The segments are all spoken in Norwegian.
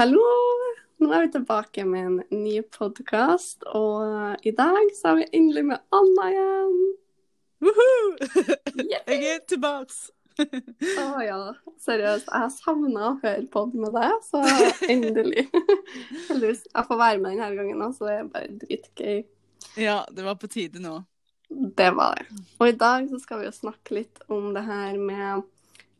Hallo! Nå er vi tilbake med en ny podkast, og i dag så er vi endelig med Anna igjen. Woohoo! Yeah. Jeg er tilbake. Å ja, seriøst. Jeg savna å høre pod med deg, så endelig. Heldigvis. Jeg får være med denne gangen òg, så det er bare dritgøy. Ja, det var på tide nå. Det var det. Og i dag så skal vi jo snakke litt om det her med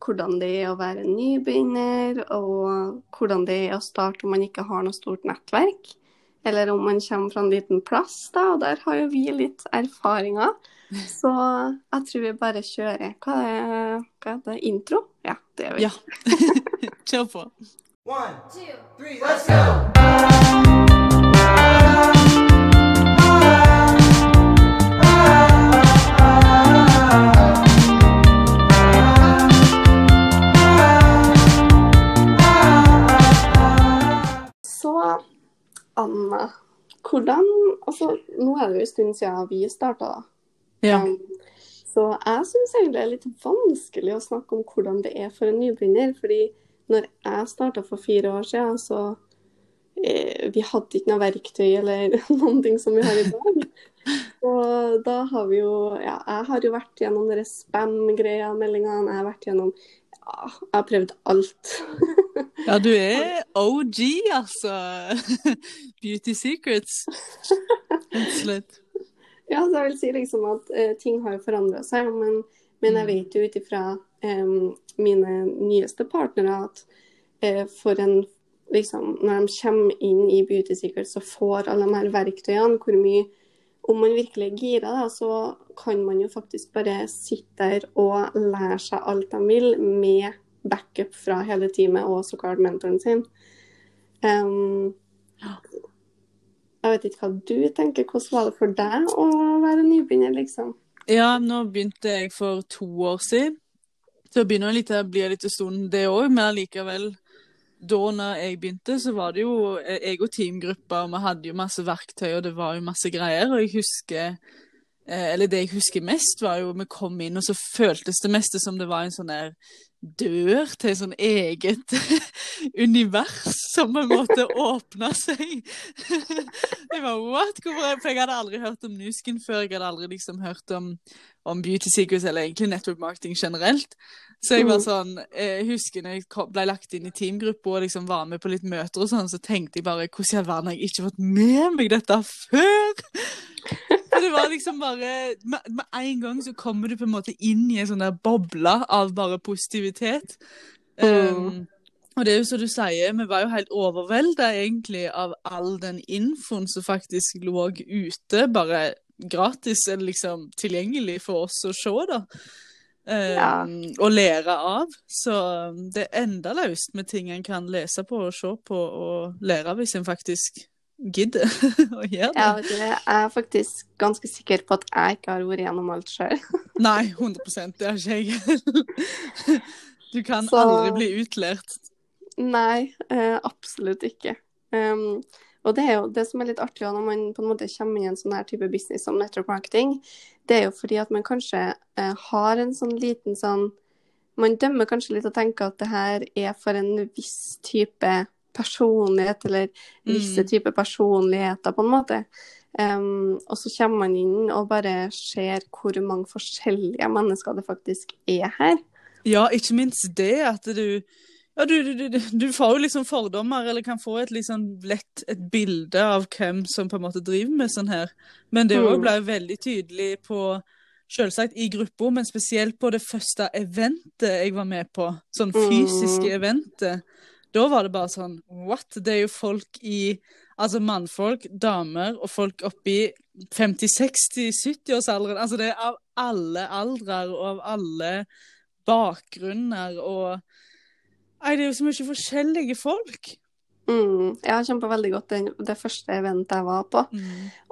hvordan det er å være nybegynner, og hvordan det er å starte om man ikke har noe stort nettverk. Eller om man kommer fra en liten plass, da, og der har jo vi litt erfaringer. Så jeg tror vi bare kjører. Hva er, hva er det? Intro? Ja, det gjør vi. Ja. Kjør på. One, two, three, let's go! Anna, hvordan Altså, nå er det jo en stund siden vi starta, da. Ja. Um, Så jeg syns egentlig det er litt vanskelig å snakke om hvordan det er for en nybegynner. fordi når jeg starta for fire år siden, så eh, vi hadde ikke noe verktøy eller noen ting som vi har i dag. Og da har vi jo Ja, jeg har jo vært gjennom de spam-greia, meldingene. Jeg har vært gjennom jeg har prøvd alt. ja, du er OG, altså. Beauty secrets. Rett og slett. Ja, så jeg vil si liksom at uh, ting har forandra seg, men, men jeg vet jo ut ifra um, mine nyeste partnere at uh, for en liksom, Når de kommer inn i Beauty Secret, så får alle de her verktøyene hvor mye Om man virkelig er gira, da, så kan man jo faktisk bare sitte der og lære seg alt de vil, med backup fra hele teamet og så klart mentoren sin. Um, jeg vet ikke hva du tenker. Hvordan var det for deg å være nybegynner, liksom? Ja, nå begynte jeg for to år siden. Så begynner jeg litt, det blir litt en stund, det òg, men allikevel. Da når jeg begynte, så var det jo jeg og teamgruppa, og vi hadde jo masse verktøy, og det var jo masse greier. Og jeg husker eh, Eller det jeg husker mest, var jo vi kom inn, og så føltes det meste som det var en sånn der dør til et sånn eget univers som på en måte åpna seg. jeg var what? Hvorfor? For jeg hadde aldri hørt om Nuskin før. Jeg hadde aldri liksom hørt om, om beauty secrets, eller egentlig network marketing generelt. Så jeg var sånn, jeg husker når jeg ble lagt inn i teamgruppa og liksom var med på litt møter og sånn, så tenkte jeg bare hvordan i all verden har jeg ikke fått med meg dette før? For det var liksom bare med, med en gang så kommer du på en måte inn i en sånn der boble av bare positivitet. Um, og det er jo som du sier, vi var jo helt overvelda egentlig av all den infoen som faktisk lå ute, bare gratis eller liksom tilgjengelig for oss å se, da. Ja. Og lære av. Så um, det er enda løst med ting en kan lese på og se på og lære av hvis en faktisk gidder å gjøre det. Ja, det er jeg faktisk ganske sikker på at jeg ikke har vært gjennom alt sjøl. Nei, 100 det har ikke jeg. Du kan Så- aldri bli utlært. Nei, eh, absolutt ikke. Um, og det er jo det som er litt artig når man på en måte kommer inn i en sånn her type business som network marketing, det er jo fordi at man kanskje eh, har en sånn liten sånn Man dømmer kanskje litt og tenker at det her er for en viss type personlighet, eller visse Mm. typer personligheter, på en måte. Um, og så kommer man inn og bare ser hvor mange forskjellige mennesker det faktisk er her. Ja, ikke minst det at du ja, du, du, du, får jo liksom fordommer, eller kan få et liksom lett et bilde av hvem som på en måte driver med sånn her. Men det òg Mm. ble veldig tydelig på Selvsagt i gruppa, men spesielt på det første eventet jeg var med på. Sånn fysiske Mm. eventet. Da var det bare sånn What? Det er jo folk i Altså mannfolk, damer og folk oppi 50-60-70-årsalderen. Altså det er av alle aldre og av alle bakgrunner og Nei, det er jo så mye forskjellige folk. Mm, jeg kjempa veldig godt den, det første eventet jeg var på.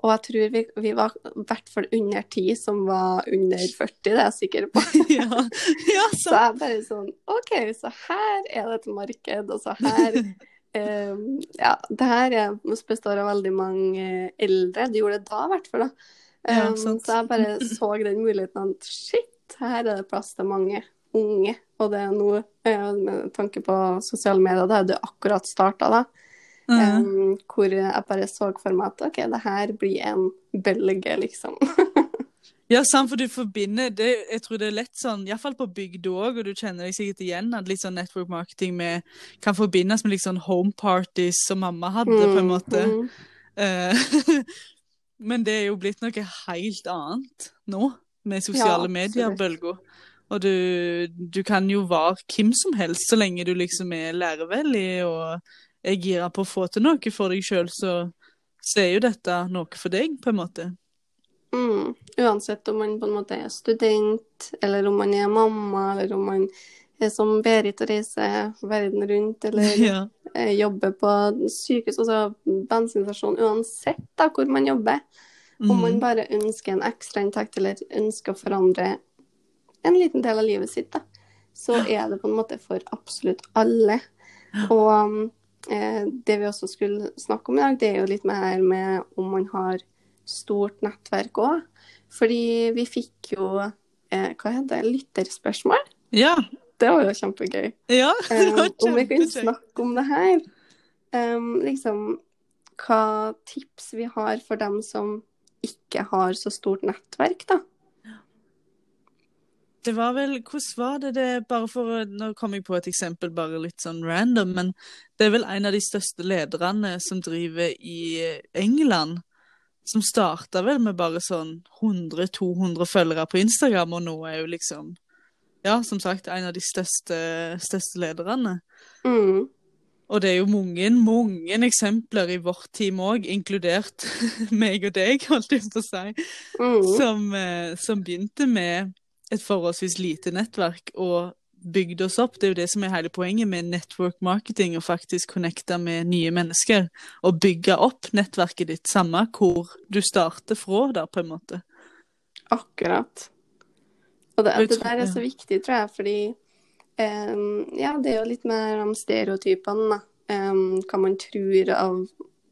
Og jeg tror vi, vi var i hvert fall under ti som var under 40, det er jeg sikker på. ja. ja, Så så. jeg bare sånn OK, så her er det et marked, og så her um, Ja, det her er, består av veldig mange eldre. De gjorde det da, i hvert fall. da. Ja, Um, sant. så jeg bare så den muligheten at shit, her er det plass til mange. Unge, og det er nå, eh, med tanke på sosiale medier, det hadde akkurat starta, da. Mhm. Um, hvor jeg bare så for meg at OK, det her blir en bølge, liksom. Ja, sant, for du forbinder det, Jeg tror det er lett sånn, iallfall på bygda òg, og du kjenner deg sikkert igjen, at litt sånn network marketing med, kan forbindes med litt sånn home parties som mamma hadde, på en måte. Mm, Eh, Men det er jo blitt noe helt annet nå, med sosiale Ja, medier-bølger. Og du, du kan jo være hvem som helst, så lenge du liksom er lærevillig og er gira på å få til noe for deg sjøl, så, så er jo dette noe for deg, på en måte. Mm. Uansett om man på en måte er student, eller om man er mamma, eller om man er som Berit og reiser verden rundt, eller Ja. eh, jobber på sykehus, altså bensinstasjon, uansett da hvor man jobber. Om man Mhm. bare ønsker en ekstrainntekt eller ønsker å forandre en liten del av livet sitt, da, så er det på en måte for absolutt alle. Og um, eh, det vi også skulle snakke om i dag, det er jo litt mer her med om man har stort nettverk òg. Fordi vi fikk jo eh, hva heter det, lytterspørsmål. ja. Det var jo kjempegøy. Ja, det Um, var om vi kunne snakke om det her. Um, liksom hva tips vi har for dem som ikke har så stort nettverk, da. Det var vel Hvordan var det det Bare for Nå kom jeg på et eksempel, bare litt sånn random, men det er vel en av de største lederne som driver i England. Som starta vel med bare sånn 100-200 følgere på Instagram, og nå er jo liksom Ja, som sagt, en av de største, største lederne. Mm. Og det er jo mange, mange eksempler i vårt team òg, inkludert meg og deg, holdt jeg på å si Mm. som, eh, som begynte med et forholdsvis lite nettverk og bygde oss opp. Det er jo det som er hele poenget med network marketing, å faktisk connecte med nye mennesker. Og bygge opp nettverket ditt, samme hvor du starter fra, da, på en måte. Akkurat. Og det, det der er så viktig, tror jeg, fordi um, Ja, det er jo litt mer om stereotypene, da. Um, hva man tror av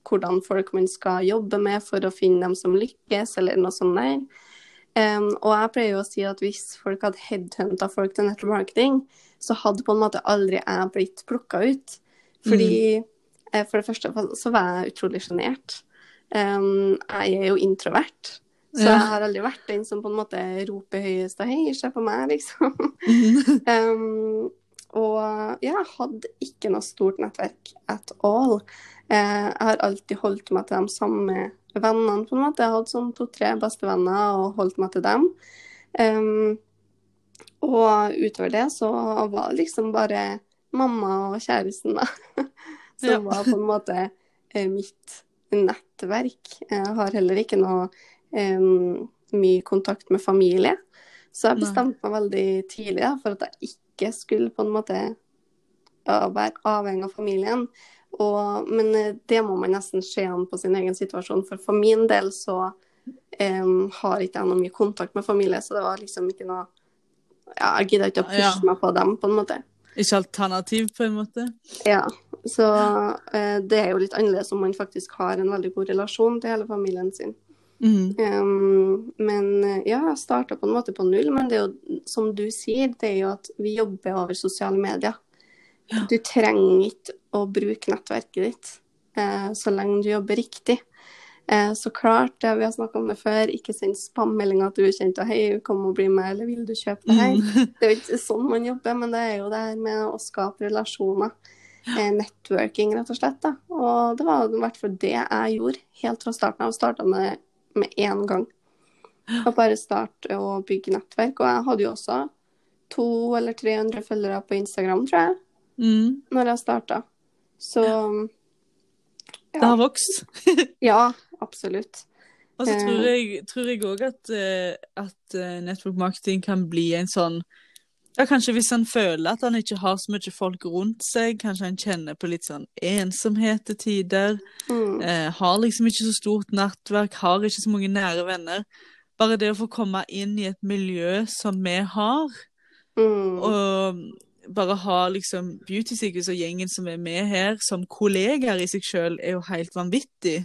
hvordan folk man skal jobbe med for å finne dem som lykkes, eller noe sånt der. Um, og jeg pleier jo å si at hvis folk hadde headhunta folk til network marketing, så hadde på en måte aldri jeg blitt plukka ut. Fordi eh, for det første så var jeg utrolig sjenert. Um, jeg er jo introvert. Så Ja. jeg har aldri vært den som på en måte roper høyest og hei, se på meg, liksom. Um, og ja, jeg hadde ikke noe stort nettverk at all. Uh, jeg har alltid holdt meg til de samme vennene, på en måte. Jeg hadde sånn to-tre bestevenner og holdt meg til dem. Um, og utover det så var det liksom bare mamma og kjæresten, da. Som Ja. var på en måte eh, mitt nettverk. Jeg har heller ikke noe um, mye kontakt med familie. Så jeg bestemte meg veldig tidlig da, for at jeg ikke skulle på en måte være avhengig av familien. Og, men eh, det må man nesten se an på sin egen situasjon. For for min del så um, har ikke jeg noe mye kontakt med familie, så det var liksom ikke noe ja, Jeg gidda ikke å pushe Ja. meg på dem, på en måte. Ikke alternativ, på en måte. Ja, så uh, det er jo litt annerledes om man faktisk har en veldig god relasjon til hele familien sin. Mm. Um, men eh, ja, jeg starta på en måte på null, men det er jo som du sier, det er jo at vi jobber over sosiale medier. Du trenger ikke å bruke nettverket ditt eh, så lenge du jobber riktig. Eh, så klart, vi har snakka om det før, ikke send spam-meldinger til ukjente 'hei, kom og bli med', eller 'vil du kjøpe det her'? Mhm. Det er jo ikke sånn man jobber, men det er jo det her med å skape relasjoner. Eh, networking, rett og slett. Da. Og det var i hvert fall det jeg gjorde helt fra starten av. Starta med med én gang. Og bare starte å bygge nettverk. Og jeg hadde jo også to eller 300 følgere på Instagram, tror jeg, Mhm. når jeg starta. Så Det har vokst. ja, absolutt. Og så Eh. tror jeg, òg at, eh, at eh, network marketing kan bli en sånn ja, Kanskje hvis han føler at han ikke har så mye folk rundt seg, kanskje han kjenner på litt sånn ensomhet til tider. Mm. Eh, har liksom ikke så stort nettverk, har ikke så mange nære venner. Bare det å få komme inn i et miljø som vi har, Mm. og bare ha liksom Beauty Secrets og gjengen som er med her, som kollegaer i seg sjøl, er jo helt vanvittig.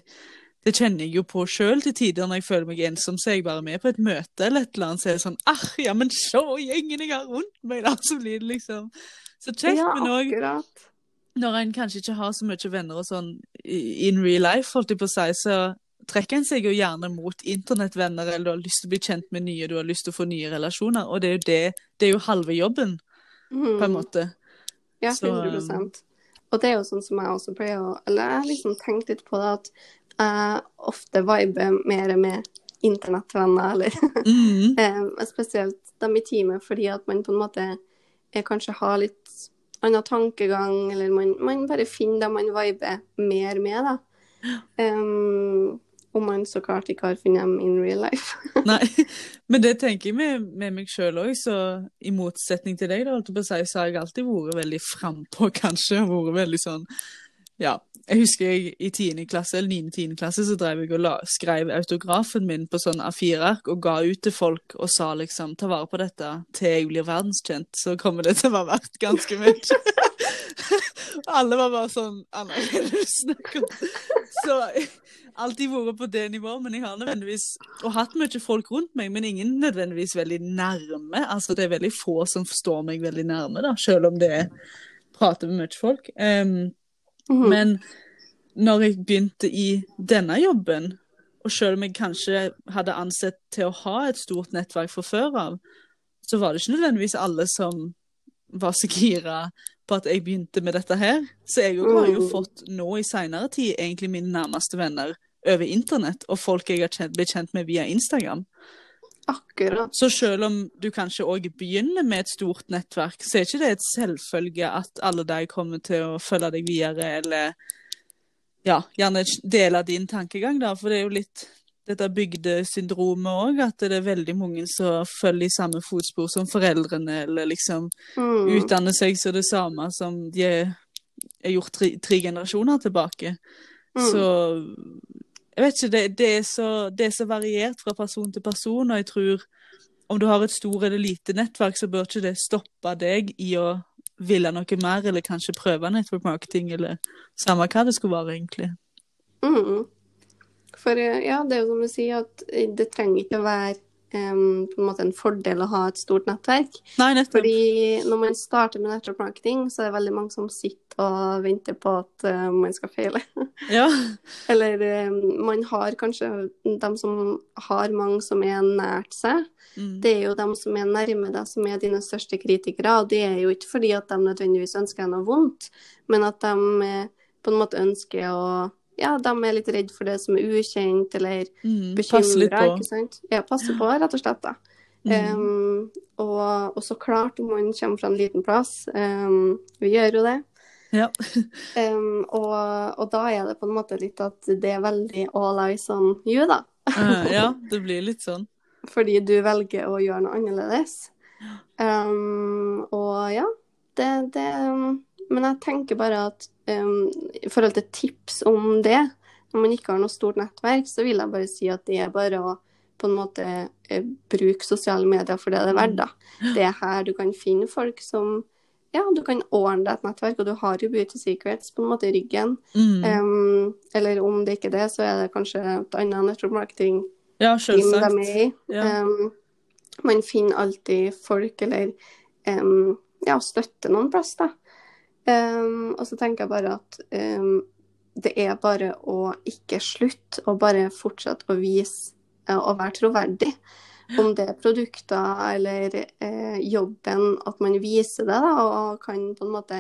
det kjenner jeg jo på sjøl til tider når jeg føler meg ensom, så er jeg bare med på et møte eller et eller annet, så er det sånn ah, ja, men se gjengen jeg har rundt meg, da, så blir det liksom så kjekt, ja, men òg når en kanskje ikke har så mye venner og sånn in real life, holdt jeg på å si, så trekker en seg jo gjerne mot internettvenner, eller du har lyst til å bli kjent med nye, du har lyst til å få nye relasjoner, og det er jo det, det er jo halve jobben, på en Mm. måte. Ja, Så, 100% Og det er jo sånn som jeg også pleier å Eller jeg har liksom tenkt litt på det at jeg ofte viber mer med internettvenner, eller eh, spesielt dem i teamet, fordi at man på en måte kanskje har litt annen tankegang, eller man, man bare finner dem man viber mer med, da. Um, om man så klart ikke har funnet dem in real life. Nei, men det tenker jeg med, med meg sjøl òg, så i motsetning til deg, da, holdt på å så har jeg alltid vært veldig frampå, kanskje. og Vært veldig sånn Ja. Jeg husker jeg i 10. klasse, eller 9.-10. klasse, så drev jeg og la, skrev autografen min på sånn A4-ark og ga ut til folk og sa liksom ta vare på dette til jeg blir verdenskjent, så kommer det til å være verdt ganske mye. Alle var bare sånn Anna, er snakker? Så alltid vært på det nivået, men jeg har nødvendigvis og hatt mye folk rundt meg, men ingen nødvendigvis veldig nærme. Altså, det er veldig få som står meg veldig nærme, da, selv om det er prater med mye folk. Mhm. men når jeg begynte i denne jobben, og selv om jeg kanskje hadde ansett til å ha et stort nettverk fra før av, så var det ikke nødvendigvis alle som var så gira på at jeg begynte med dette her. Så jeg mm. har jo Mm. fått nå i seinere tid egentlig mine nærmeste venner over internett, og folk jeg har blitt kjent med via Instagram. Akkurat. Så selv om du kanskje òg begynner med et stort nettverk, så er ikke det et selvfølge at alle de kommer til å følge deg videre, eller ja, gjerne dele din tankegang, da. For det er jo litt dette bygdesyndromet òg, at det er veldig mange som følger i samme fotspor som foreldrene, eller liksom Mm. utdanner seg som det samme som de er, er gjort tre, tre generasjoner tilbake. Mm. Så jeg vet ikke, det, det, er så, det er så variert fra person til person, og jeg tror om du har et stort eller lite nettverk, så bør ikke det stoppe deg i å ville noe mer, eller kanskje prøve network marketing, eller samme hva det skulle være, egentlig. Mm. For eh, ja, det er jo som du sier, at det trenger ikke å være em, på en måte en fordel å ha et stort nettverk. Nei, nettopp. Fordi når man starter med network marketing, så er det veldig mange som sitter og venter på at uh, man skal feile. Ja. Eller um, man har kanskje de som har mange som er nært seg. Mm. Det er jo de som er nærme deg, som er dine største kritikere. Og det er jo ikke fordi at de nødvendigvis ønsker deg noe vondt, men at de eh, på en måte ønsker å Ja, de er litt redd for det som er ukjent, eller Mm. Bekymra, ikke sant. Ja, passe på, rett og slett. da. Mm. Um, og, og så klart, om man kommer fra en liten plass, um, vi gjør jo det, Ja. um, og, og da er det på en måte litt at det er veldig all eyes on you, da. Eh, ja, det blir litt sånn. Fordi du velger å gjøre noe annerledes. Um, og ja, det, det Men jeg tenker bare at um, i forhold til tips om det, når man ikke har noe stort nettverk, så vil jeg bare si at det er bare å på en måte eh, bruke sosiale medier for det det er verdt, da. Det er her du kan finne folk som Ja, du kan ordne deg et nettverk, og du har jo Beauty Secrets på en måte i ryggen. Mm. Um, eller om det ikke er det, så er det kanskje et annet network marketing Ja, de er i. Ja. Um, man finner alltid folk eller um, ja, støtter noen plass, da. Um, og så tenker jeg bare at um, det er bare å ikke slutte, og bare fortsette å vise og være troverdig. Om det er produkter eller eh, jobben, at man viser det da, og kan på en måte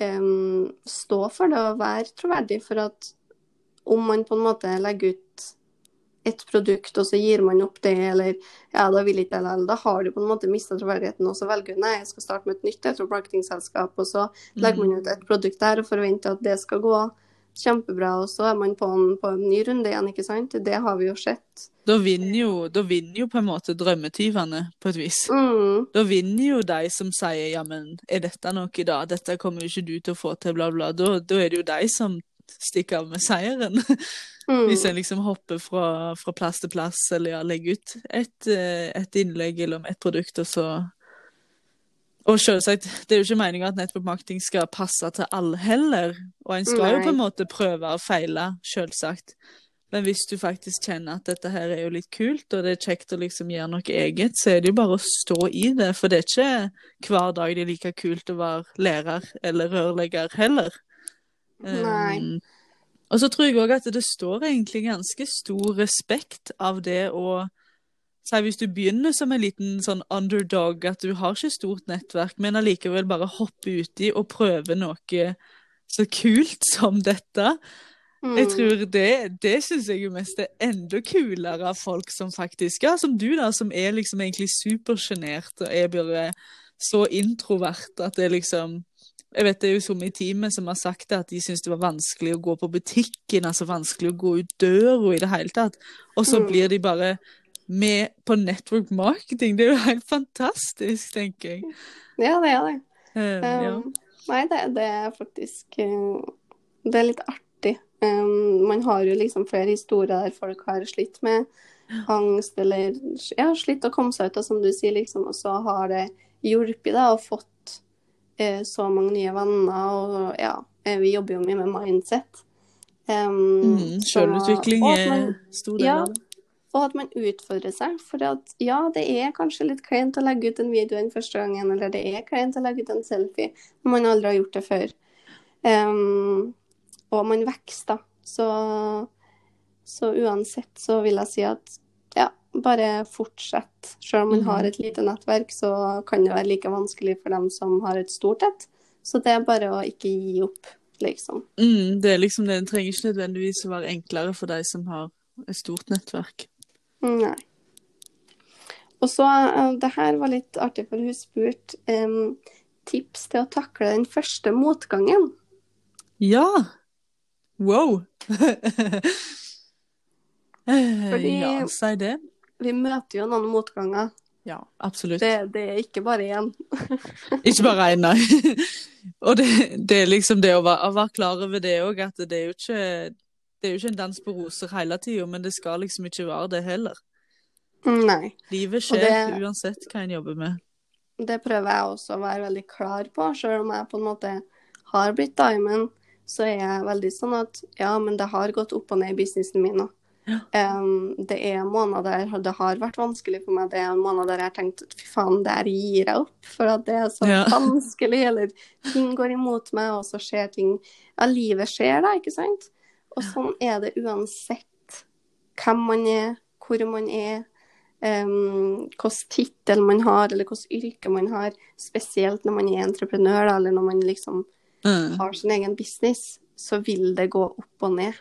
um, stå for det og være troverdig. For at om man på en måte legger ut et produkt, og så gir man opp det, eller ja, da vil ikke jeg likevel, da har du på en måte mista troverdigheten, og så velger du nei, jeg skal starte med et nytt et marketingselskap, og så legger man ut et produkt der og forventer at det skal gå kjempebra, og så er man på en, på en ny runde igjen, ikke sant? Det har vi jo sett. Da vinner jo, da vinner jo på en måte drømmetyvene, på et vis. Mm, Da vinner jo de som sier ja, men er dette noe da, dette kommer jo ikke du til å få til, bla, bla. Da, da er det jo de som stikker av med seieren. mm, Hvis en liksom hopper fra, fra plass til plass, eller ja, legger ut et, eh, et innlegg eller om et produkt, og så Og selvsagt, det er jo ikke meninga at network marketing skal passe til alle heller. Og en skal jo på en måte prøve og feile, selvsagt. Men hvis du faktisk kjenner at dette her er jo litt kult, og det er kjekt å liksom gjøre noe eget, så er det jo bare å stå i det. For det er ikke hver dag det er like kult å være lærer eller rørlegger heller. Nei. Um, og så tror jeg òg at det står egentlig ganske stor respekt av det å Si hvis du begynner som en liten sånn underdog, at du har ikke stort nettverk, men allikevel bare hopper uti og prøver noe så kult som dette. Jeg Mm. tror det, det syns jeg jo mest er enda kulere av folk som faktisk Ja, som du, da, som er liksom egentlig supersjenert og er bare så introvert at det liksom Jeg vet det er jo som i teamet som har sagt det, at de syns det var vanskelig å gå på butikken, altså vanskelig å gå ut døra i det hele tatt. Og så Mm. blir de bare med på network marketing. Det er jo helt fantastisk, tenker jeg. Ja, det er det. Um, ja. Um, nei, det, det er faktisk uh, Det er litt artig. Um, man har jo liksom flere historier der folk har slitt med angst eller ja, slitt å komme seg ut, og som du sier, liksom, og så har det hjulpet deg og fått eh, så mange nye venner, og ja, eh, vi jobber jo mye med mindset. Um, Mm, Selvutvikling er man- stor del ja, av det. og at man utfordrer seg. For at, ja, det er kanskje litt kleint å legge ut en video den første gangen, eller det er kleint å legge ut en selfie når man aldri har gjort det før. Um, og man vokser, da. Så, så uansett så vil jeg si at bare fortsett. Selv om man Mhm. har et lite nettverk, så kan det være like vanskelig for dem som har et stort et. Så det er bare å ikke gi opp, liksom. Mm, det liksom det. Trenger ikke nødvendigvis å være enklere for de som har et stort nettverk. Nei. Og så, eh, det her var litt artig, for hun spurte um, tips til å takle den første motgangen. Ja! Wow! Fordi- Ja, si det. Vi møter jo noen motganger. Ja, absolutt. Det, det er ikke bare én. Ikke bare én, nei. Og det, det er liksom det å være, å være klar over det òg, at det er jo ikke det er jo ikke en dans på roser hele tida, men det skal liksom ikke være det heller. Nei. Livet skjer det- uansett hva en jobber med. Det prøver jeg også å være veldig klar på, selv om jeg på en måte har blitt diamond. Så er jeg veldig sånn at ja, men det har gått opp og ned i businessen min nå. Ja. Em, det er måneder der det har vært vanskelig for meg. Det er måneder der jeg har tenkt fy faen, det her gir jeg opp. For at det er så Ja. vanskelig, eller ting går imot meg, og så skjer ting Ja, livet skjer da, ikke sant? Og sånn er det uansett hvem man er, hvor man er, um, hvilken tittel man har, eller hvilket yrke man har. Spesielt når man er entreprenør, da, eller når man liksom Mm. har sin egen business, så vil det gå opp og ned.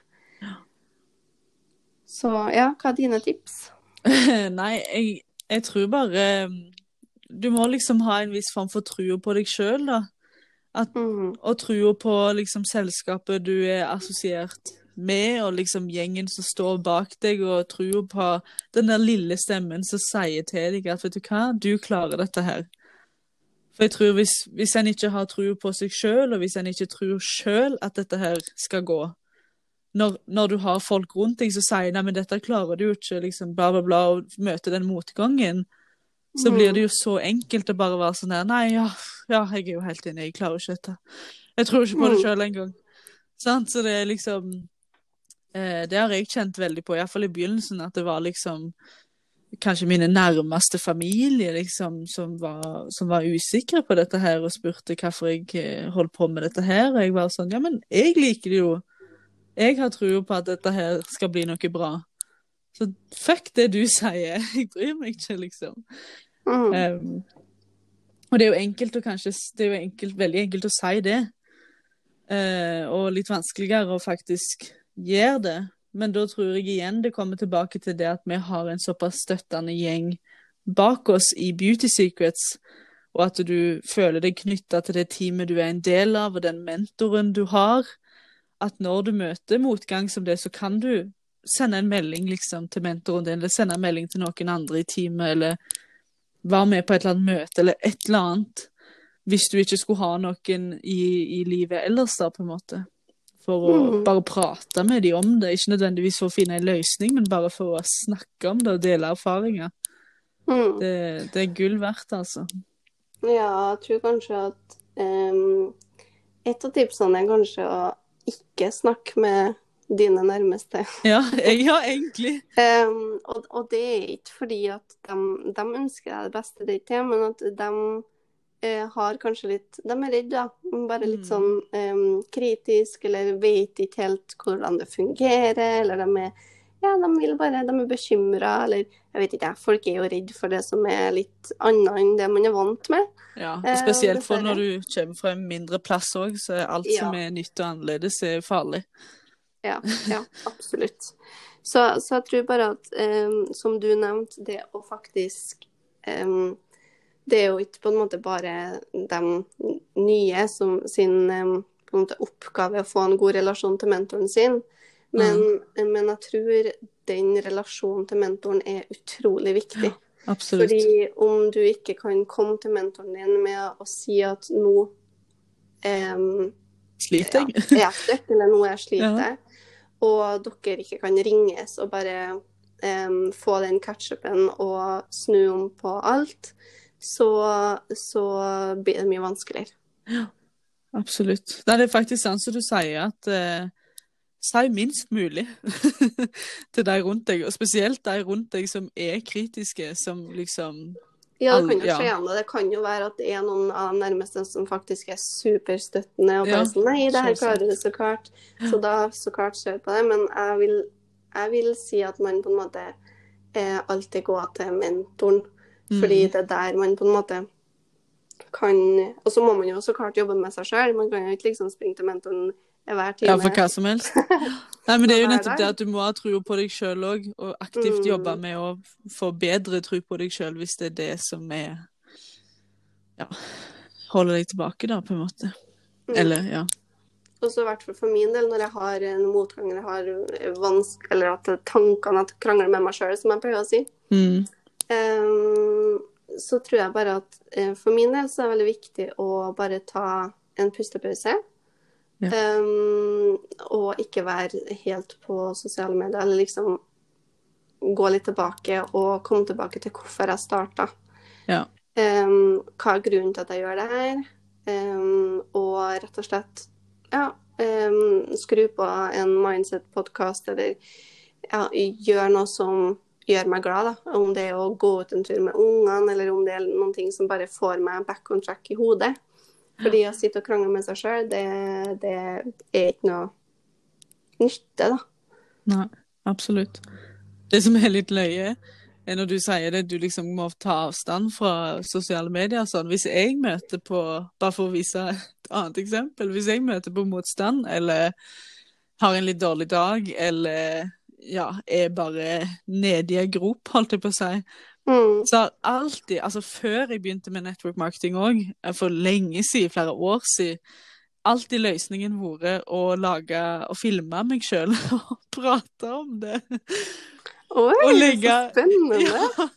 Så ja, hva er dine tips? Nei, jeg, jeg tror bare um, Du må liksom ha en viss form for trua på deg sjøl, da. Mhm. Og trua på liksom selskapet du er assosiert med, og liksom gjengen som står bak deg, og trua på den der lille stemmen som sier til deg at vet du hva, du klarer dette her. For jeg tror hvis, hvis en ikke har tro på seg sjøl, og hvis en ikke tror sjøl at dette her skal gå når, når du har folk rundt deg som sier nei, men dette klarer du ikke, liksom bla, bla, bla, og møter den motgangen, så mm. blir det jo så enkelt å bare være sånn her Nei, ja, ja, jeg er jo helt enig, jeg klarer ikke dette. Jeg tror ikke på det Mm. sjøl engang. Sant? Så det er liksom eh, Det har jeg kjent veldig på, iallfall i begynnelsen, at det var liksom kanskje mine nærmeste familie liksom, som, var, som var usikre på dette her og spurte hvorfor jeg eh, holdt på med dette her. Og jeg var sånn Ja, men jeg liker det jo. Jeg har trua på at dette her skal bli noe bra. Så fuck det du sier. Jeg bryr meg ikke, liksom. Mm. Um, og det er jo enkelt å kanskje Det er jo enkelt, veldig enkelt å si det. Uh, og litt vanskeligere å faktisk gjøre det. Men da tror jeg igjen det kommer tilbake til det at vi har en såpass støttende gjeng bak oss i Beauty Secrets, og at du føler deg knytta til det teamet du er en del av, og den mentoren du har. At når du møter motgang som det, så kan du sende en melding liksom, til mentoren din, eller sende en melding til noen andre i teamet, eller være med på et eller annet møte, eller et eller annet. Hvis du ikke skulle ha noen i, i livet ellers, da, på en måte. For å mm. bare prate med dem om det. Ikke nødvendigvis for å finne en løsning, men bare for å snakke om det og dele erfaringer. Mm. Det, det er gull verdt, altså. Ja, jeg tror kanskje at um, et av tipsene er kanskje å ikke snakke med dine nærmeste. Ja, ja egentlig. Um, og, og det er ikke fordi at de, de ønsker deg det beste, det ikke men at de uh, har kanskje litt De er redde, da. Bare litt Mm. sånn um, kritisk, eller vet ikke helt hvordan det fungerer, eller de er ja, de vil bare, de er bekymra, eller jeg vet ikke. Folk er jo redd for det som er litt annet enn det man er vant med. Ja, og Spesielt for når du kommer fra en mindre plass òg, så er alt Ja. som er nytt og annerledes, er farlig. Ja, ja absolutt. Så, så jeg tror bare at, um, som du nevnte, det å faktisk um, Det er jo ikke på en måte bare de nye som sin um, måte oppgave å få en god relasjon til mentoren sin, men, men jeg tror den relasjonen til mentoren er utrolig viktig. Absolutt. Fordi om du ikke kan komme til mentoren din med å si at nå em, Sliter jeg? ja, er støkk, eller nå jeg sliter, Ja. og dere ikke kan ringes og bare Um, få den catch-upen og snu om på alt, så, så blir det mye vanskeligere. Absolutt. Nei, det er faktisk sant som du sier, at eh, si minst mulig til de rundt deg, og spesielt de rundt deg som er kritiske, som liksom Ja, det kan jo skje igjen, Ja. det kan jo være at det er noen av de nærmeste som faktisk er superstøttende og bare Ja, sånn Nei, det her klarer du så klart. Så da så klart ser på det. Men jeg vil, jeg vil si at man på en måte eh, alltid går til mentoren. Fordi Mm. det er der man på en måte kan Og så må man jo så klart jobbe med seg sjøl. Man kan jo ikke liksom springe til mentoren hver time. Ja, for hva som helst. Nei, men det er jo nettopp det at du må ha tro på deg sjøl òg, og aktivt Mm. jobbe med å få bedre tro på deg sjøl, hvis det er det som er Ja, holder deg tilbake, da, på en måte. Mm. Eller, ja. Og så i hvert fall for min del, når jeg har en motgang eller har vansk, eller at tankene at krangler med meg sjøl, som jeg pleier å si, Mm. um, så tror jeg bare at eh, for min del så er det veldig viktig å bare ta en pustepause. Ja. Ehm, og ikke være helt på sosiale medier, eller liksom gå litt tilbake og komme tilbake til hvorfor jeg starta. Ja. Um, hva er grunnen til at jeg gjør det her? Um, og rett og slett ja, skru på en mindset-podkast, eller ja, gjør noe som gjør meg glad. Da. Om det er å gå ut en tur med ungene, eller om det er noen ting som bare får meg back on track i hodet. Fordi å sitte og krangle med seg sjøl, det, det er ikke noe nytte, da. Nei, absolutt. Det som er litt løye, er når du sier det, du liksom må ta avstand fra sosiale medier. Sånn. Hvis jeg møter på, bare for å vise et annet eksempel, hvis jeg møter på motstand, eller har en litt dårlig dag, eller ja, er bare nede i en grop, holdt jeg på å si, Mm. så har alltid, altså før jeg begynte med network marketing òg, for lenge siden, flere år siden, alltid løsningen vært å lage og filme meg sjøl og prate om det. Oi, Og legge- så spennende! Ja.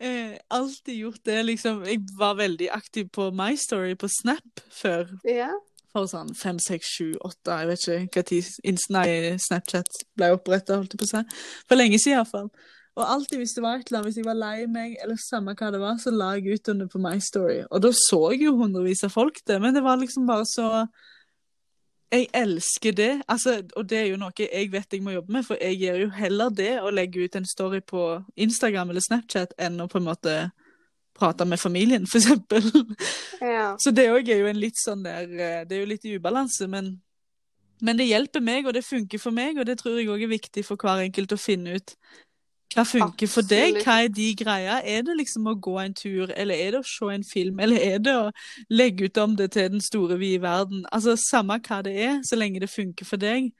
Eh, alltid gjort det, liksom. Jeg var veldig aktiv på My Story på Snap før. Yeah. For sånn fem, seks, sju, åtte, jeg vet ikke når Snapchat ble oppretta, holdt jeg på å si. For lenge siden iallfall. Og alltid hvis det var et eller annet, hvis jeg var lei meg, eller samme hva det var, så la jeg ut under på My Story. Og da så jeg jo hundrevis av folk det, men det var liksom bare så Jeg elsker det. Altså, og det er jo noe jeg vet jeg må jobbe med, for jeg gjør jo heller det å legge ut en story på Instagram eller Snapchat enn å på en måte prate med familien, for eksempel. ja. Så det òg er jo en litt sånn der eh, Det er jo litt i ubalanse, men, men det hjelper meg, og det funker for meg, og det tror jeg òg er viktig for hver enkelt å finne ut. Hva funker for deg? Hva er de greia? Er det liksom å gå en tur, eller er det å se en film, eller er det å legge ut om det til den store, vide verden? Altså, samme hva det er, så lenge det funker for deg.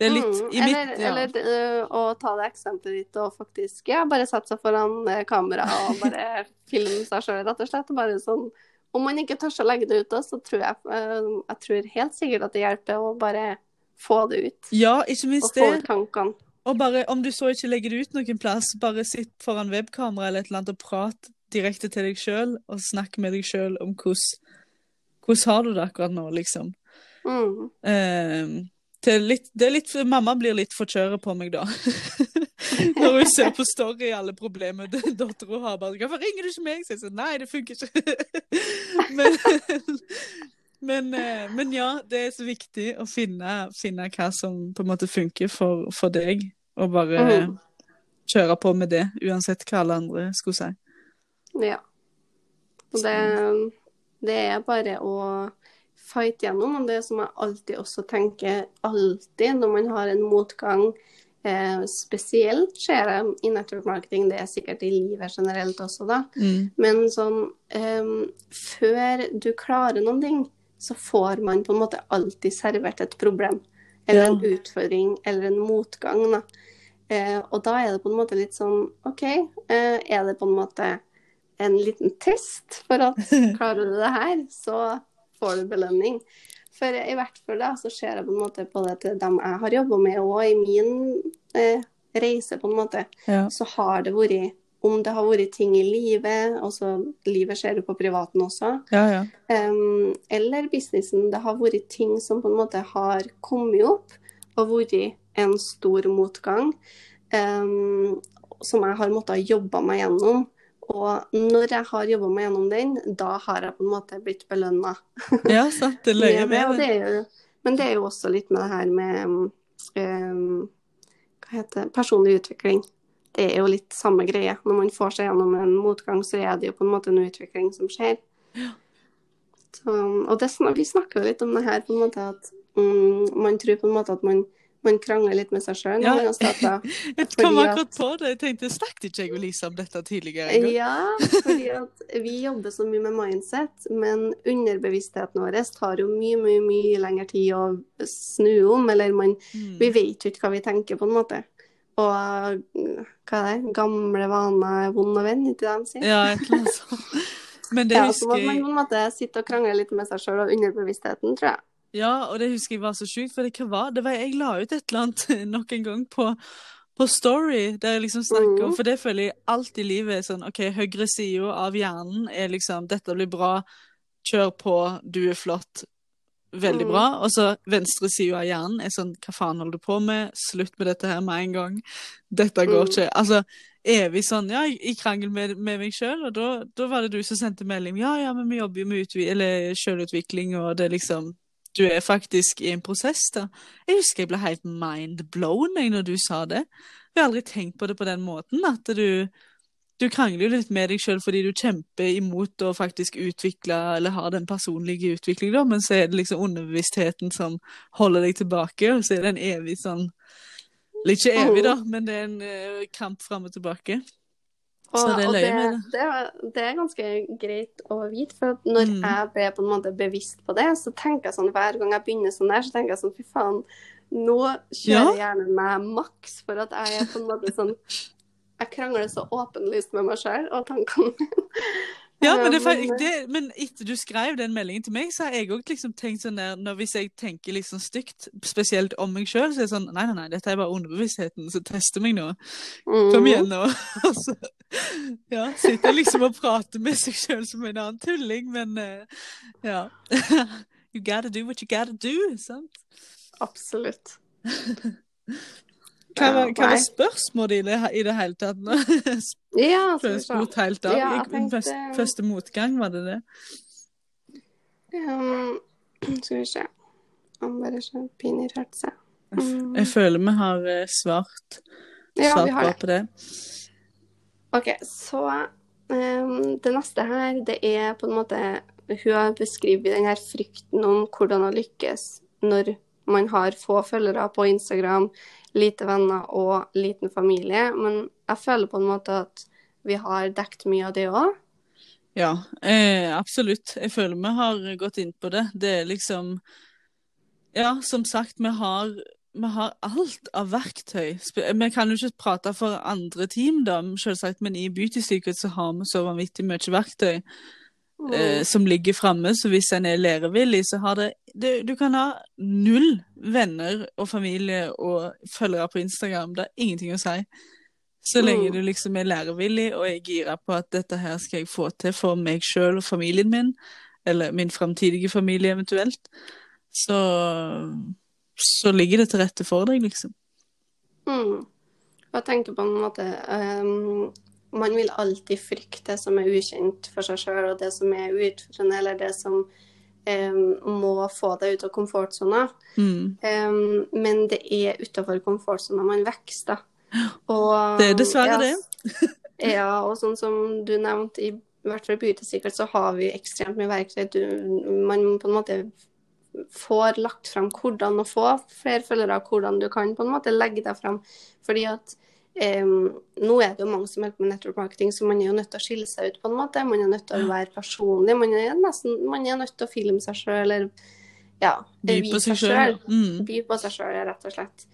Det er litt Mm, i mitt eller, ja. eller uh, å ta det eksempelet ditt og faktisk ja, bare sette seg foran øh, kamera og bare filme seg sjøl, rett og slett. Bare sånn, om man ikke tør å legge det ut, så tror jeg, uh, jeg tror helt sikkert at det hjelper å bare få det ut. ja, ikke Og minst få det. ut tankene. Og bare, om du så ikke legger det ut noen plass, bare sitt foran webkamera eller et eller annet og prat direkte til deg sjøl, og snakk med deg sjøl om hvordan hvordan har du det akkurat nå, liksom. Mm. Eh, det litt, det er litt, mamma blir litt forkjøret på meg da. Når hun ser på story alle problemer dattera har. bare, 'Hvorfor ringer du ikke meg?' Så jeg sier nei, det funker ikke. men, Men, eh, men ja, det er så viktig å finne, finne hva som på en måte funker for, for deg, og bare mm. kjøre på med det, uansett hva alle andre skulle si. Ja. Og det, det er bare å fight gjennom, og det som jeg alltid også tenker alltid når man har en motgang, eh, spesielt skjer det i network marketing, det er sikkert i livet generelt også, da. Mm. Men sånn eh, Før du klarer noen ting, så får man på en måte alltid servert et problem. Eller en Ja. utfordring, eller en motgang, da. Eh, og da er det på en måte litt sånn OK, eh, er det på en måte en liten test for at klarer du det her, så får du belønning. For i hvert fall da, så ser jeg på en måte på det til dem jeg har jobba med, og i min eh, reise, på en måte Ja. så har det vært Om det har vært ting i livet, altså livet skjer jo på privaten også, Ja, ja. Um, eller businessen, det har vært ting som på en måte har kommet opp og vært en stor motgang, um, som jeg har måttet jobbe meg gjennom. Og når jeg har jobba meg gjennom den, da har jeg på en måte blitt belønna. ja sant. Det løyer med det, det jo, men det er jo også litt med det her med um, Hva heter det? Personlig utvikling. Det er jo litt samme greie. Når man får seg gjennom en motgang, så er det jo på en måte en utvikling som skjer. Så, og det, vi snakker jo litt om det her, på en måte at mm, man tror på en måte at man, man krangler litt med seg sjøl Ja. Jeg kom akkurat på det. Jeg tenkte, Snakket ikke jeg og Lisa om dette tidligere? en gang? Ja, fordi at vi jobber så mye med mindset, men underbevisstheten vår tar jo mye, mye mye lengre tid å snu om. Eller man, Mm. vi vet jo ikke hva vi tenker, på en måte. Og mm, hva er det? Gamle vaner er vond og venn, ikke det de sier? Ja, et eller annet sånt. Men det Ja, husker må man jeg på en måte sitte og krangle litt med seg sjøl og underbevisstheten, tror jeg. Ja, og det husker jeg var så sjukt, for det, hva var det? var Jeg la ut et eller annet nok en gang på, på Story, der jeg liksom snakker om Mhm. For det føler jeg alt i livet er sånn OK, høyre sida av hjernen er liksom 'Dette blir bra. Kjør på. Du er flott. Veldig Mhm. bra. Og så venstre side av hjernen er sånn Hva faen holder du på med? Slutt med dette her med en gang. Dette går Mhm. ikke. Altså evig sånn, ja, i krangel med, med meg sjøl, og da, da var det du som sendte melding. Ja, ja, men vi jobber jo med selvutvikling, og det er liksom Du er faktisk i en prosess, da. Jeg husker jeg ble helt mind-blown jeg, når du sa det. Jeg har aldri tenkt på det på den måten, at du du krangler jo litt med deg sjøl fordi du kjemper imot å faktisk utvikle, eller ha den personlige utviklingen, da, men så er det liksom underbevisstheten som holder deg tilbake, og så er det en evig sånn Eller ikke evig, da, men det er en eh, kamp fram og tilbake. Så det er løye det, med det. det, er- det er ganske greit å vite, for når Mm. jeg ble på en måte bevisst på det, så tenker jeg sånn hver gang jeg begynner sånn der, så tenker jeg sånn fy faen, nå kjører hjernen meg maks for at jeg er på en måte sånn Jeg krangler så åpenlyst med meg sjøl og tankene mine. Ja, men, det, det, men etter du skrev den meldingen til meg, så har jeg òg liksom tenkt sånn der når Hvis jeg tenker liksom stygt, spesielt om meg sjøl, så er det sånn Nei, nei, nei, dette er bare underbevisstheten som tester meg nå. Mm. Kom igjen nå. Og så ja, sitter liksom og prater med seg sjøl som en annen tulling, men eh, ja. You gotta do what you gotta do, sant? Absolutt. Hva var, hva var spørsmålet i det, i det hele tatt nå? Ja, spurt helt av. Ja, tenkte- første motgang, var det det? Um, skal vi se. Han bare så pinirrerte seg. Mm. Jeg føler vi har eh, svart, Ja, svart har det. på det. OK, så um, det neste her, det er på en måte Hun har beskrevet den her frykten om hvordan å lykkes når man har få følgere på Instagram, lite venner og liten familie. Men jeg føler på en måte at vi har dekket mye av det òg. Ja, eh, absolutt. Jeg føler vi har gått inn på det. Det er liksom Ja, som sagt, vi har, vi har alt av verktøy. Vi kan jo ikke prate for andre team, da, selvsagt, men i Beauty Secret så har vi så vanvittig mye verktøy eh, som ligger framme. Så hvis en er lærevillig, så har det, det Du kan ha null venner og familie og følgere på Instagram. Det er ingenting å si. Så lenge Mm. du liksom er lærevillig og er gira på at dette her skal jeg få til for meg sjøl og familien min, eller min framtidige familie eventuelt, så, så ligger det til rette for deg, liksom. Mm. Jeg tenker på en måte ehm, Man vil alltid frykte det som er ukjent for seg sjøl, og det som er utfordrende, eller det som um, må få deg ut av komfortsona. Mm. Um, men det er utafor komfortsona man vokser, da. Og, Det er dessverre ja, det. Ja, og sånn som du nevnte, i hvert fall Beauty Secret, så har vi ekstremt mye verktøy. Du, man på en måte får lagt fram hvordan å få flere følgere, hvordan du kan på en måte legge deg fram. Fordi at em, nå er det jo mange som holder på med network marketing, så man er jo nødt til å skille seg ut på en måte. Man er nødt til å være personlig. Man er nesten man er nødt til å filme seg sjøl, eller ja, By på seg sjøl. Mm. by på seg sjøl, rett og slett.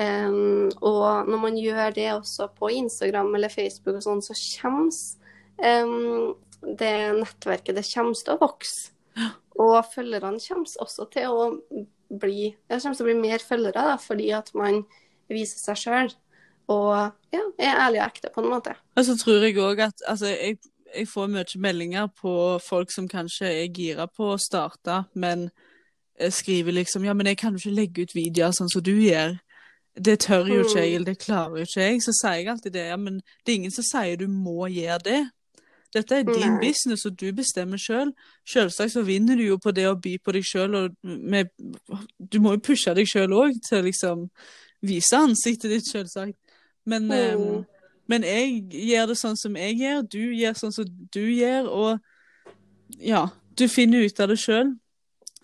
Um, og når man gjør det også på Instagram eller Facebook og sånn, så kommer um, det nettverket det kommer til å vokse. Og følgerne kommer også til å bli til å bli mer følgere, da, fordi at man viser seg sjøl. Og ja, er ærlig og ekte, på en måte. Og så tror jeg òg at altså, jeg, jeg får mye meldinger på folk som kanskje er gira på å starte, men eh, skriver liksom Ja, men jeg kan jo ikke legge ut videoer sånn som du gjør. Det tør jo ikke jeg, eller det klarer jo ikke jeg. Så sier jeg alltid det. Ja, men det er ingen som sier du må gjøre det. Dette er din Nei. business, og du bestemmer sjøl. Selvsagt så vinner du jo på det å by på deg sjøl, og med, du må jo pushe deg sjøl òg til liksom vise ansiktet ditt, selvsagt. Men, Mm. eh, men jeg gjør det sånn som jeg gjør, du gjør sånn som du gjør, og ja, du finner ut av det sjøl.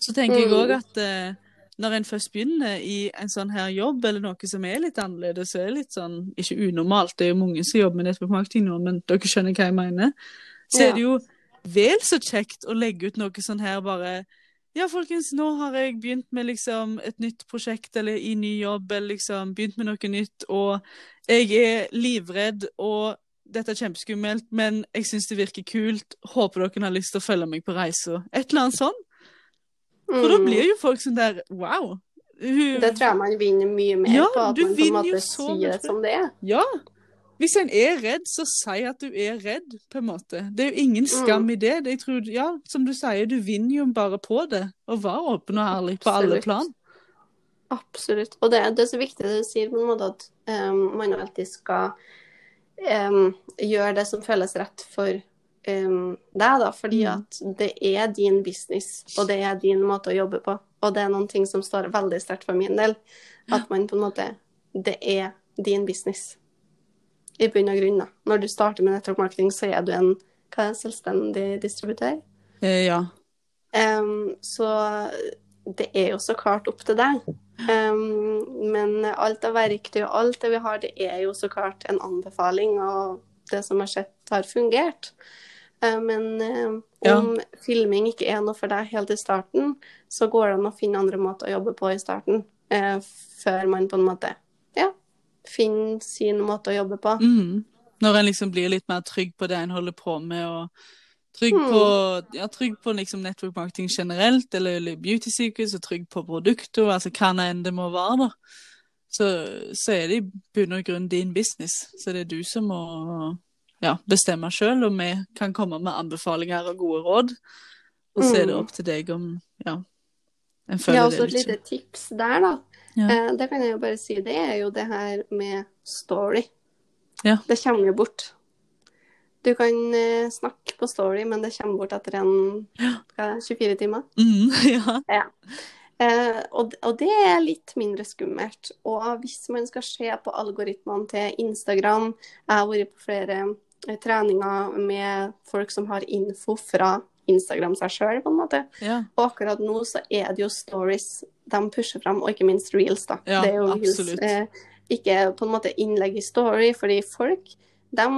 Så tenker jeg Mm. òg at eh, når en først begynner i en sånn her jobb, eller noe som er litt annerledes, så er det litt sånn, ikke unormalt, det er jo mange som jobber med nettverk marketing nå, men dere skjønner hva jeg mener, så Ja. er det jo vel så kjekt å legge ut noe sånn her bare ja, folkens, nå har jeg begynt med liksom et nytt prosjekt eller i ny jobb, eller liksom begynt med noe nytt, og jeg er livredd, og dette er kjempeskummelt, men jeg syns det virker kult. Håper dere har lyst til å følge meg på reisa. Et eller annet sånn. For da Mm. blir jo folk sånn der wow. Hun, Det tror jeg man vinner mye mer Ja, på, at man på en måte sier det som det er. Ja. Hvis en er redd, så si at du er redd, på en måte. Det er jo ingen skam Mm. i det. det jeg tror, ja, som du sier, du vinner jo bare på det. Og være åpen og ærlig på alle Absolutt. plan. Absolutt. Og det, det er så viktig det du sier, på en måte at um, man alltid skal um, gjøre det som føles rett for um, deg, da. Fordi Mm. at det er din business, og det er din måte å jobbe på. Og det er noen ting som står veldig sterkt for min del. At man på en måte Det er din business. I bunn og grunn, da. Når du starter med network marketing, så er du en hva er det, selvstendig distributør. Eh, ja. Um, så det er jo så klart opp til deg. Um, men alt av verktøy og alt det vi har, det er jo så klart en anbefaling, og det som har skjedd, har fungert. Uh, men um, Ja. om filming ikke er noe for deg helt i starten, så går det an å finne andre måter å jobbe på i starten, Uh, før man på en måte ja, finner sin måte å jobbe på. Mm. Når en liksom blir litt mer trygg på det en holder på med, og trygg Mm. på, ja, trygg på liksom network marketing generelt, eller, beauty secrets, og trygg på produkter, altså hva enn det må være, da. Så, så er det i bunn og grunn din business. Så det er du som må ja, bestemme sjøl, og vi kan komme med anbefalinger og gode råd. Og så er det Mm. opp til deg om ja, en Ja, føler også et det lite tips der, da. Ja. Eh, det kan jeg jo bare si. Det er jo det her med story. Ja. Det kommer jo bort. Du kan eh, snakke på story, men det kommer bort etter en hva er 24 timer. Mm, ja. Eh, og, og det er litt mindre skummelt. Og hvis man skal se på algoritmene til Instagram Jeg har vært på flere eh, treninger med folk som har info fra Instagram seg sjøl, på en måte. ja. Og akkurat nå så er det jo stories de pusher fram, og ikke minst reels, da. Ja, det er jo reels, eh, ikke på en måte innlegg i story, fordi folk de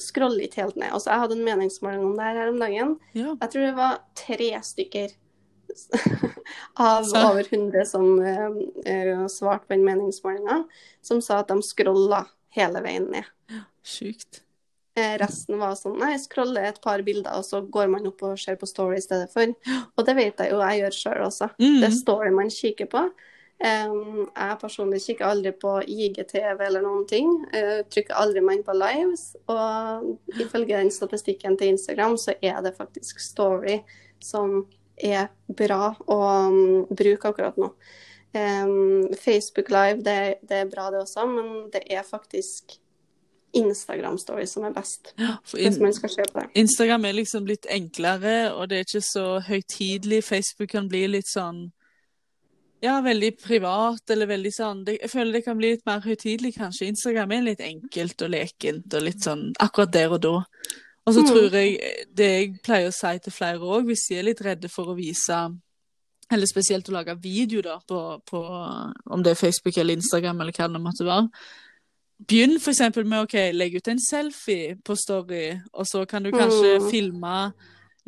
scroller ikke helt ned. Altså, jeg hadde en meningsmåling om det her om dagen. ja. Jeg tror det var tre stykker av Så- over 100 som eh, svarte på den meningsmålinga, som sa at de scrolla hele veien ned. Sjukt. Eh, resten var sånn Nei, scroller et par bilder, og så går man opp og ser på story i stedet for. Og det vet jeg jo jeg gjør sjøl også. Mm. Det er story man kikker på. Jeg personlig kikker aldri på IGTV eller noen ting. Uh, trykker aldri meg inn på lives. Og ifølge den statistikken til Instagram, så er det faktisk story som er bra å um, bruke akkurat nå. Facebook Live, det, det er bra det også, men det er faktisk Instagram-story som er best, hvis man skal se på det. Instagram er liksom litt enklere, og det er ikke så høytidelig. Facebook kan bli litt sånn ja, veldig privat, eller veldig sånn det, Jeg føler det kan bli litt mer høytidelig, kanskje. Instagram er litt enkelt og lekent og litt sånn akkurat der og da. Og så Mm. tror jeg det jeg pleier å si til flere òg, hvis de er litt redde for å vise Eller spesielt å lage video da, på, på om det er Facebook eller Instagram eller hva det måtte være. Begynn eksempel med å legge ut en selfie på Story, og så kan du kanskje Mm. filme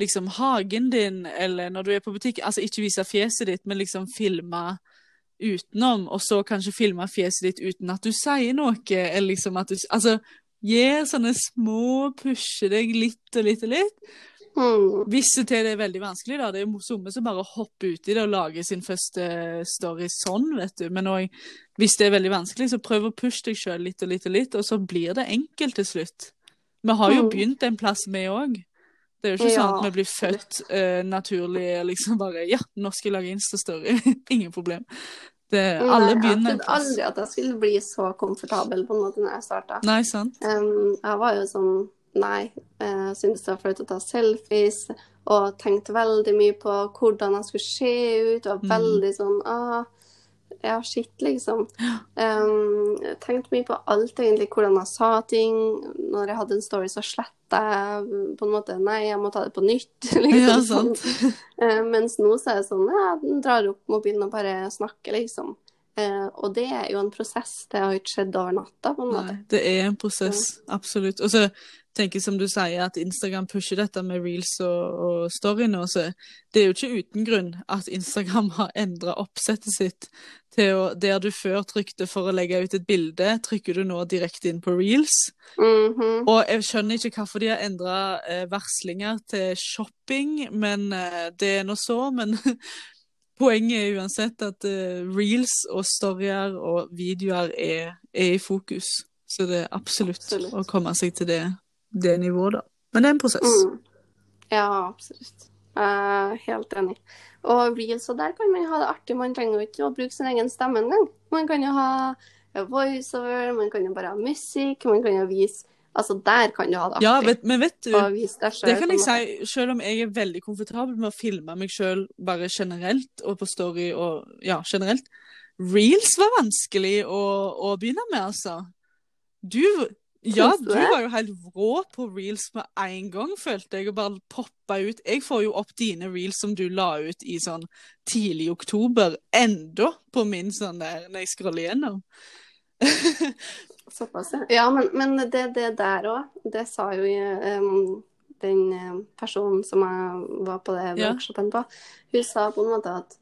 liksom hagen din, eller når du er på butikk. Altså ikke vise fjeset ditt, men liksom filme utenom, og så kanskje filme fjeset ditt uten at du sier noe, eller liksom at du Altså, gjør sånne små pushe deg litt og litt og litt. Mm. Hvis det til det er veldig vanskelig, da. Det er jo somme som bare hopper uti det og lager sin første story sånn, vet du. Men også, hvis det er veldig vanskelig, så prøv å pushe deg sjøl litt og litt og litt, og så blir det enkelt til slutt. Vi har jo Mm. begynt en plass, vi òg. Det er jo ikke Ja, sånn at vi blir født uh, naturlig liksom bare Ja, nå skal jeg lage Insta-story. Ingen problem. Det, alle Nei, begynner Jeg trodde aldri at jeg skulle bli så komfortabel på en måte når jeg starta. Nei, sant? Um, jeg var jo sånn Nei, jeg syntes det var flaut å ta selfies. Og tenkte veldig mye på hvordan jeg skulle se ut. Det Mm. veldig sånn ah, Ja, shit, liksom. Um, tenkte mye på alt, egentlig. Hvordan jeg sa ting. Når jeg hadde en story, så sletta jeg på en måte Nei, jeg må ta det på nytt. liksom Ja, sånn. sant. Eh, mens nå så er det sånn Ja, den drar opp mobilen og bare snakker, liksom. Eh, og det er jo en prosess. Det har ikke skjedd over natta, på en måte. Nei, det er en prosess, absolutt. Og så tenker jeg som du sier, at Instagram pusher dette med reels og, og storyene. Og så det er jo ikke uten grunn at Instagram har endra oppsettet sitt til å Der du før trykte for å legge ut et bilde, trykker du nå direkte inn på reels. Mhm. Og jeg skjønner ikke hvorfor de har endra eh, varslinger til shopping, men eh, det er nå så. Men poenget er uansett at eh, reels og storyer og videoer er, er i fokus. Så det er absolutt, Absolutt. å komme seg til det, det nivået, da. Men det er en prosess. Mm. Ja, absolutt. Er helt enig. Og reels og der kan man ha det artig. Man trenger jo ikke å bruke sin egen stemme engang. Man kan jo ha voiceover, man kan jo bare ha musikk, man kan jo vise Altså, der kan du ha det artig. Ja, vet, men vet du selv, Det kan jeg si, selv om jeg er veldig komfortabel med å filme meg selv bare generelt, og på story og ja, generelt. Reels var vanskelig å, å begynne med, altså. Du, ja, du du var jo helt rå på reels med en gang, følte jeg, og bare poppa ut. Jeg får jo opp dine reels som du la ut i sånn tidlig oktober, enda på min sånn der, når jeg scroller gjennom. Såpass, ja. Ja, men, men det, det der òg, det sa jo um, den um, personen som jeg var på det workshopen på, hun sa på en måte at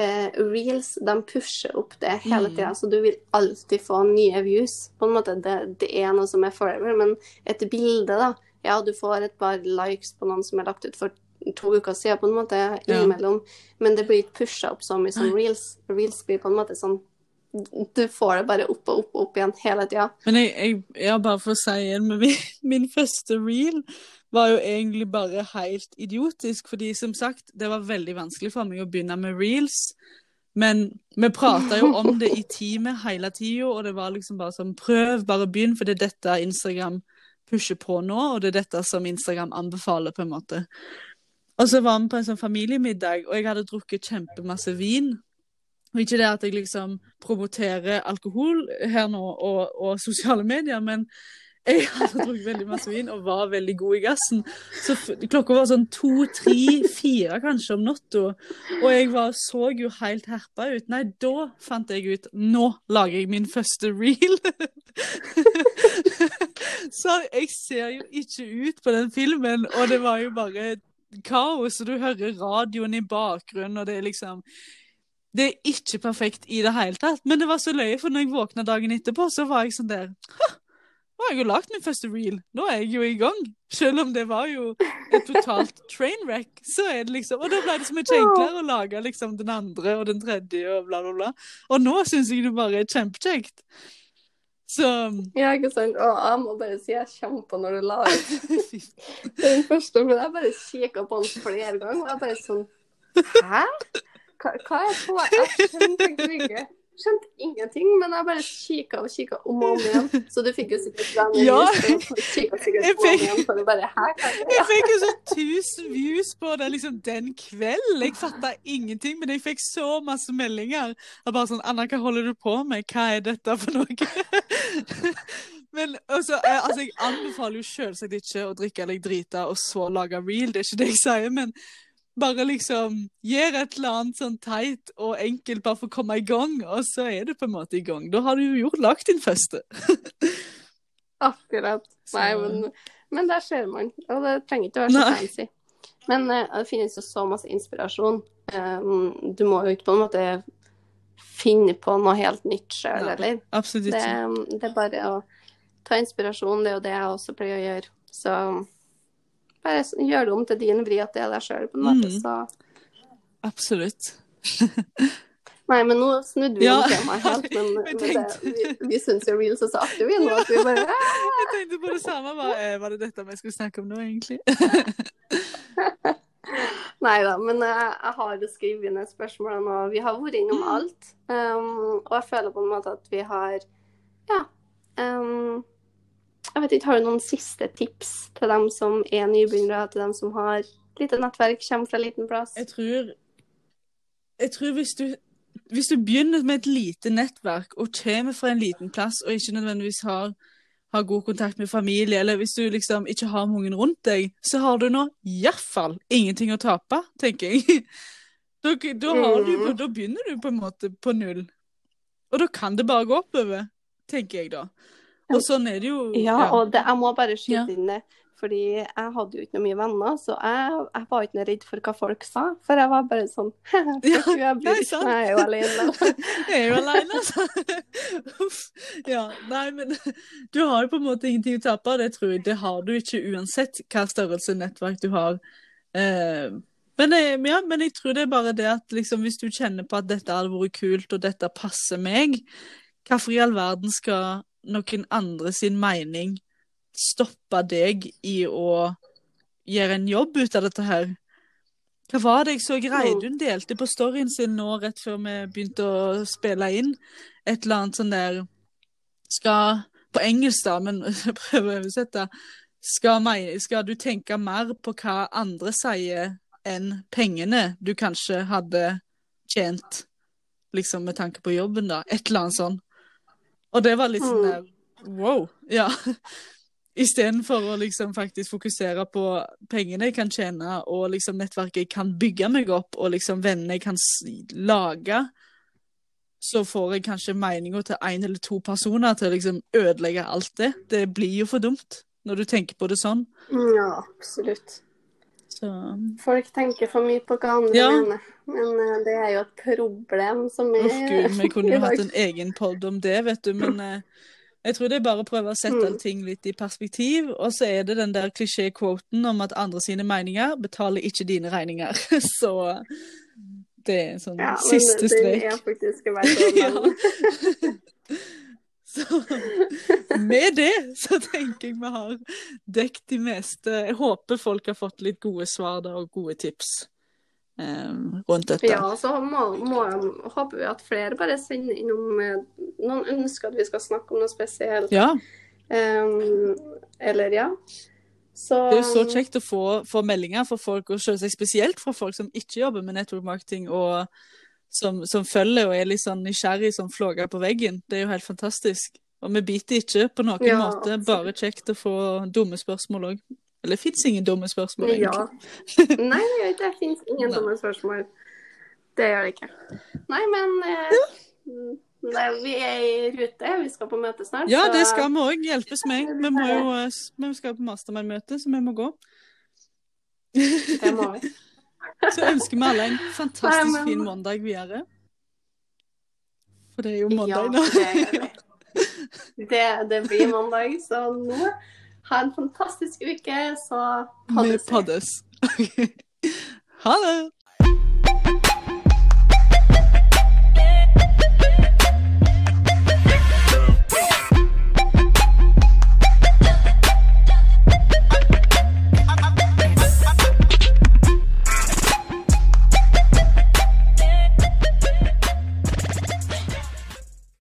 eh, reels de pusher opp det hele Mm. så du vil alltid få nye views. På en måte, det, det er noe som er forever, men et bilde, da Ja, du får et par likes på noen som er lagt ut for to uker siden, på en måte, innimellom, men det blir ikke pusha opp så mye som reels. Reels blir på en måte sånn Du får det bare opp og opp og opp igjen hele tida. Men jeg, jeg, jeg bare for å si igjen, men min, min første reel var jo egentlig bare helt idiotisk, fordi som sagt, det var veldig vanskelig for meg å begynne med reels. Men vi prata jo om det i teamet hele tida, og det var liksom bare sånn prøv, bare begynn, for det er dette Instagram pusher på nå, og det er dette som Instagram anbefaler, på en måte. Og så var vi på en sånn familiemiddag, og jeg hadde drukket kjempemasse vin. Og ikke det at jeg liksom promoterer alkohol her nå og, og sosiale medier, men jeg hadde drukket veldig masse vin og var veldig god i gassen. Så klokka var sånn to, tre, fire kanskje om natta, og jeg var, så jo helt herpa ut. Nei, da fant jeg ut Nå lager jeg min første reel! så jeg ser jo ikke ut på den filmen, og det var jo bare kaos, og du hører radioen i bakgrunnen, og det er liksom det er ikke perfekt i det hele tatt, men det var så løye, for når jeg våkna dagen etterpå, så var jeg sånn der «Hå, Nå har jeg jo lagd min første reel. Nå er jeg jo i gang. Selv om det var jo et totalt trainwreck, så er det liksom Og da ble det så mye enklere å lage liksom den andre og den tredje og bla, bla, bla. Og nå syns jeg det bare er kjempekjekt. Så Ja, ikke sant? Og jeg må bare si jeg kommer på når du la ut den første, men jeg bare kikka på den flere ganger, og jeg bare sånn Hæ? Hva, hva er på? Jeg skjønte egentlig ikke. skjønte ingenting, men jeg bare kikka og kikka om og om igjen. Så du fikk jo sikkert venner Ja. Jeg fikk- bare? Jeg fikk jo så tusen views på det liksom den kvelden. Jeg fatta ingenting, men jeg fikk så masse meldinger. Og bare sånn 'Anna, hva holder du på med? Hva er dette for noe?' Men altså, eh, altså, jeg anbefaler jo selvsagt ikke å drikke eller drite og så lage reel, det er ikke det jeg sier, men bare liksom gjør et eller annet sånn teit og enkelt bare for å komme i gang, og så er du på en måte i gang. Da har du jo gjort lagt din første. Akkurat. Nei, men, men der ser man. Og det trenger ikke å være så Nei. fancy. Men uh, det finnes jo så masse inspirasjon. Um, du må jo ikke på en måte finne på noe helt nytt sjøl, eller? Absolutt Det, det er bare å ta inspirasjon. Det er jo det jeg også pleier å gjøre. Så bare gjør det om til din vri at det er deg sjøl, på en måte. Mm. Så Absolutt. Nei, men nå snudde vi Ja. temaet helt, men, men det, vi, vi syns jo reels er så artig, vi nå, at vi bare Jeg tenkte på det samme. Bare, eh, var det dette vi skulle snakke om nå, egentlig? Nei da, men jeg, jeg har skrevet ned spørsmålene, og vi har vært innom Mm. alt. Um, og jeg føler på en måte at vi har Ja. Um, jeg vet ikke, Har du noen siste tips til dem som er nybegynnere, til dem som har lite nettverk, kommer fra liten plass? Jeg tror, jeg tror hvis, du, hvis du begynner med et lite nettverk og kommer fra en liten plass og ikke nødvendigvis har, har god kontakt med familie, eller hvis du liksom ikke har mange rundt deg, så har du nå iallfall ingenting å tape, tenker jeg. Da, da, har du, Mm. da begynner du på en måte på null. Og da kan det bare gå oppover, tenker jeg da. Og sånn er det jo. Ja, og det, jeg må bare skyte Ja. inn det. Fordi jeg hadde jo ikke noe mye venner, så jeg, jeg var ikke noe redd for hva folk sa. For jeg var bare sånn Ja, jeg blir, jeg er jo alene. Jeg er jo alene, altså. Ja, nei, men du har jo på en måte ingenting å tape, det tror jeg det har du ikke uansett hva størrelse nettverk du har. Eh, men, jeg, ja, men jeg tror det er bare det at liksom, hvis du kjenner på at dette hadde vært kult, og dette passer meg, hvorfor i all verden skal noen andre sin mening stoppe deg i å gjøre en jobb ut av dette her? Hva var det jeg så Reidun delte på storyen sin nå rett før vi begynte å spille inn? Et eller annet sånn der Skal På engelsk, da, men prøv å oversette. Skal, skal du tenke mer på hva andre sier, enn pengene du kanskje hadde tjent, liksom med tanke på jobben, da? Et eller annet sånn. Og det var litt sånn der Wow. Ja. Istedenfor å liksom faktisk fokusere på pengene jeg kan tjene, og liksom nettverket jeg kan bygge meg opp, og liksom vennene jeg kan lage, så får jeg kanskje meninga til én eller to personer til å liksom ødelegge alt det. Det blir jo for dumt, når du tenker på det sånn. Ja, absolutt. Så Folk tenker for mye på hva andre Ja. mener. Men eh, det er jo et problem som er uff gud, vi kunne jo hatt en egen pod om det, vet du, men eh, jeg tror det er bare å prøve å sette Mm. ting litt i perspektiv, og så er det den der klisjé-quoten om at andre sine meninger betaler ikke dine regninger. Så det er en sånn Ja, men siste det strek. er faktisk verdt Ja. nevne. Så med det så tenker jeg vi har dekket de meste. Jeg håper folk har fått litt gode svar da, og gode tips eh, rundt dette. Ja, så må, må, håper vi at flere bare sender inn om Noen ønsker at vi skal snakke om noe spesielt. Ja, Um, eller ja. Så det er jo så kjekt å få, få meldinger fra folk, og selvsagt spesielt fra folk som ikke jobber med network marketing, og som, som følger og er litt sånn nysgjerrig som flåger på veggen. Det er jo helt fantastisk. Og vi biter ikke på noen Ja, måte. Bare kjekt å få dumme spørsmål òg. Eller det fins ingen dumme spørsmål, Ja. egentlig. Nei, det fins ingen dumme spørsmål. Det gjør det ikke. Nei, men eh, nei, vi er i rute. Vi skal på møte snart. Ja, så- det skal vi òg. Hjelpes meg. Vi må jo eh, vi skal på mastermind-møte, så vi må gå. Det må vi. Så ønsker vi alle en fantastisk Nei, men- fin mandag videre. For det er jo Ja, mandag nå. det, det, det blir mandag, så nå ha en fantastisk uke, så poddes vi. poddes. Ha det!